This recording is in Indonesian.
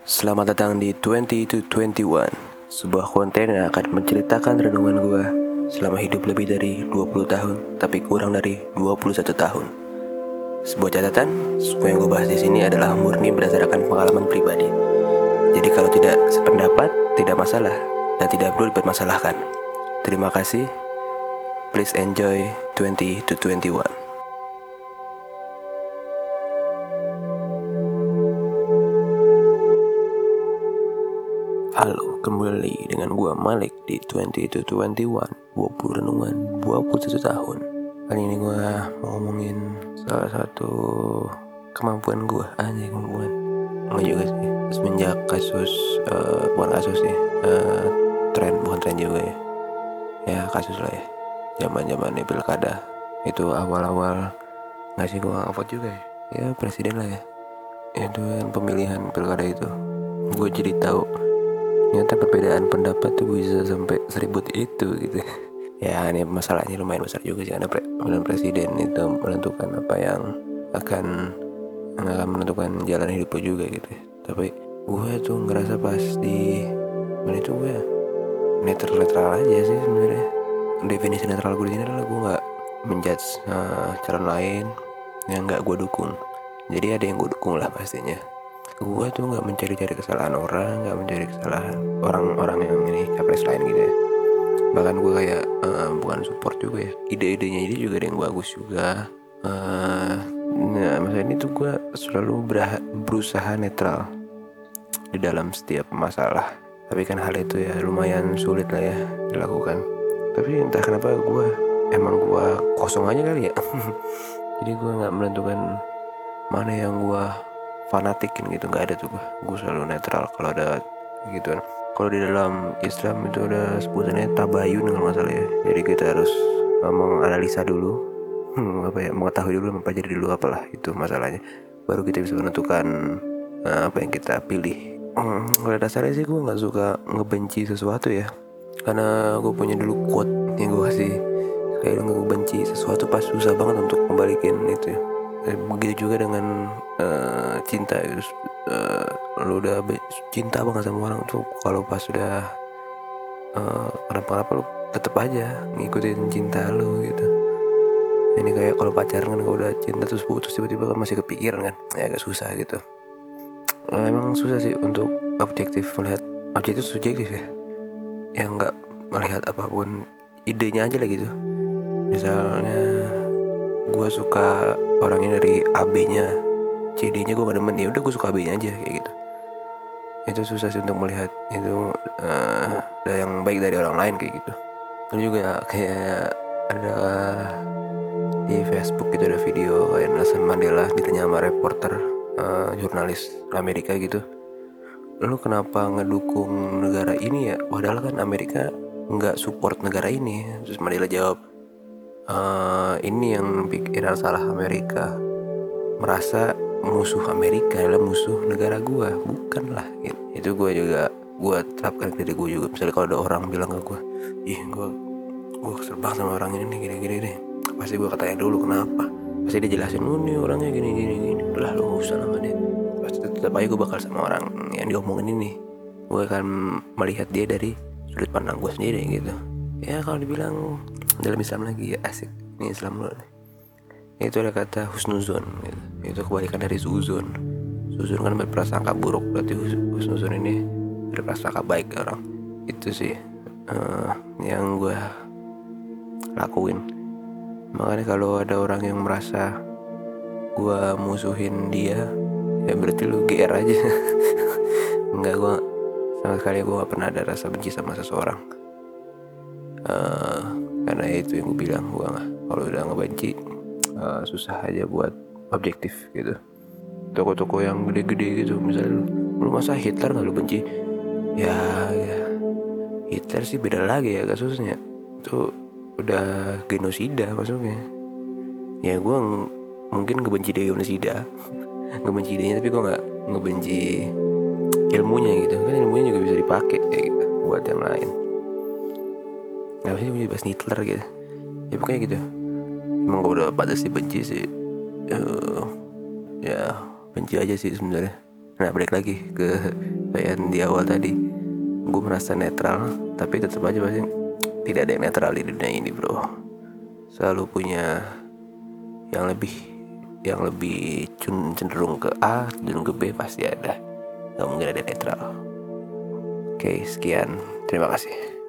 Selamat datang di 20 to 21 Sebuah konten yang akan menceritakan renungan gue Selama hidup lebih dari 20 tahun Tapi kurang dari 21 tahun. Sebuah catatan Semua yang gue bahas di sini adalah murni berdasarkan pengalaman pribadi. Jadi kalau tidak sependapat Tidak masalah Dan tidak perlu dipermasalahkan. Terima kasih. Please enjoy 20 to 21 Halo, kembali dengan gua Malik di 20 to 21 20 renungan 21 tahun. Kali ini gua mau ngomongin salah satu kemampuan gua. Aja kemampuan. Enggak juga sih. Semenjak kasus, uh, bukan kasus sih uh, Tren, bukan tren juga ya. Ya kasus lah ya. Zaman zaman pilkada. Itu awal-awal Nggak sih gua nggak juga ya. Ya presiden lah ya. Itu kan pemilihan pilkada itu. Gue jadi tahu ternyata perbedaan pendapat tuh bisa sampai seribut itu gitu. Ya ini masalahnya lumayan besar juga sih karena pre presiden itu menentukan apa yang akan akan menentukan jalan hidup lo juga gitu. Tapi gue tuh ngerasa pas di mana itu gue netral netral aja sih sebenarnya. Definisi netral gue di sini adalah gue nggak menjudge uh, calon lain yang nggak gue dukung. Jadi ada yang gue dukung lah pastinya gue tuh nggak mencari-cari kesalahan orang nggak mencari kesalahan orang-orang yang ini capres lain gitu ya. Bahkan gue kayak uh, bukan support juga ya ide-idenya ini juga ada yang bagus juga. Uh, nah masa ini tuh gue selalu berusaha netral di dalam setiap masalah. Tapi kan hal itu ya lumayan sulit lah ya dilakukan. Tapi entah kenapa gue emang gue kosong aja kali ya. Jadi gue nggak menentukan mana yang gue fanatikin gitu nggak ada tuh gue gue selalu netral kalau ada gitu. Kan kalau di dalam Islam itu ada sebutannya tabayun kalau nggak salah ya. Jadi kita harus menganalisa dulu hmm, apa ya mengetahui dulu mempelajari dulu apalah itu masalahnya. Baru kita bisa menentukan uh, apa yang kita pilih. Hmm, pada dasarnya sih gue nggak suka ngebenci sesuatu ya. Karena gue punya dulu quote yang gue kasih. Kayak gue benci sesuatu pas susah banget untuk kembalikan itu ya. eh, begitu juga dengan uh, cinta uh, lu udah cinta banget sama orang tuh kalau pas sudah uh, kenapa-kenapa lu tetap aja ngikutin cinta lu gitu. Ini kayak kalau pacaran kan kalau udah cinta terus putus tiba-tiba kan masih kepikiran kan ya agak susah gitu. Uh, emang susah sih untuk objektif melihat objektif subjektif ya. Yang nggak melihat apa pun idenya aja lah gitu. Misalnya gue suka orangnya dari AB nya CD nya gue gak demen. Ya udah gue suka AB nya aja kayak gitu. Itu susah sih untuk melihat. Itu uh, yang baik dari orang lain kayak gitu. Lalu juga kayak ada di Facebook gitu ada video kayak Nelson Mandela ditanya sama reporter uh, jurnalis Amerika gitu. Lu kenapa ngedukung negara ini ya? Padahal kan Amerika nggak support negara ini. Terus Mandela jawab uh, ini yang bikin salah Amerika. Merasa musuh Amerika adalah musuh negara gue bukan lah gitu. itu gue juga gue terapkan ke diri gue juga. Misalnya kalau ada orang bilang ke gue ih gue gue kesel banget sama orang ini gini gini deh pasti gue katanya dulu kenapa? Pasti dia jelasin oh nih orangnya gini gini gini. Udah gak usah sama dia. Pasti tetap aja gue bakal sama orang yang diomongin ini. Gue akan melihat dia dari sudut pandang gue sendiri gitu. Ya kalau dibilang dalam Islam lagi ya asik. Ini Islam dulu nih. Itu ada kata husnuzon gitu. itu kebalikan dari suzon suzon kan berprasangka buruk berarti husnuzon ini berprasangka baik orang. Itu sih uh, yang gue lakuin. Makanya kalau ada orang yang merasa gue musuhin dia ya berarti lu GR aja. Enggak gue sama sekali gue gak pernah ada rasa benci sama seseorang. Karena itu yang gue bilang gue nggak kalau udah ngebenci uh, susah aja buat objektif gitu. Toko-toko yang gede-gede gitu misalnya lu, lu masa Hitler nggak lu benci? Ya ya. Hitler sih beda lagi ya kasusnya. Itu udah genosida maksudnya. Ya gue mungkin ngebenci dia genosida. Ngebenci dia tapi gue nggak ngebenci ilmunya gitu. Kan ilmunya juga bisa dipakai kayak gitu buat yang lain nggak sih bahas Hitler gitu? Ya pokoknya gitu. Emang gue udah pada sih benci sih. Uh, ya benci aja sih sebenarnya. Nah balik lagi ke bayan di awal tadi. Gue merasa netral tapi tetap aja pasti tidak ada yang netral di dunia ini bro. Selalu punya yang lebih yang lebih cenderung ke A cenderung ke B pasti ada. Nggak mungkin ada netral. Oke sekian. Terima kasih